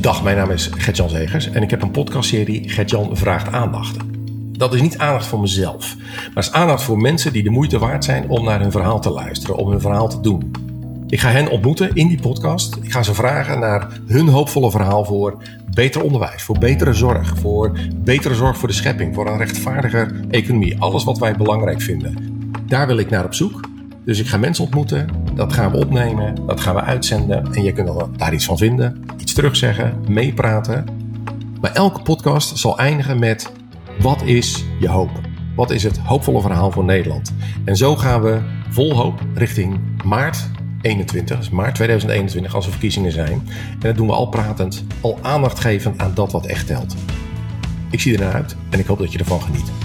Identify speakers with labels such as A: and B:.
A: Dag, mijn naam is Gertjan Zegers en ik heb een podcastserie Gertjan vraagt aandacht. Dat is niet aandacht voor mezelf, maar is aandacht voor mensen die de moeite waard zijn om naar hun verhaal te luisteren, om hun verhaal te doen. Ik ga hen ontmoeten in die podcast. Ik ga ze vragen naar hun hoopvolle verhaal voor beter onderwijs, voor betere zorg, voor betere zorg voor de schepping, voor een rechtvaardiger economie. Alles wat wij belangrijk vinden. Daar wil ik naar op zoek. Dus ik ga mensen ontmoeten, dat gaan we opnemen, dat gaan we uitzenden en je kunt daar iets van vinden, iets terugzeggen, meepraten. Maar elke podcast zal eindigen met wat is je hoop? Wat is het hoopvolle verhaal voor Nederland? En zo gaan we vol hoop richting maart 21, dus maart 2021 als er verkiezingen zijn. En dat doen we al pratend, al aandacht geven aan dat wat echt telt. Ik zie er naar uit en ik hoop dat je ervan geniet.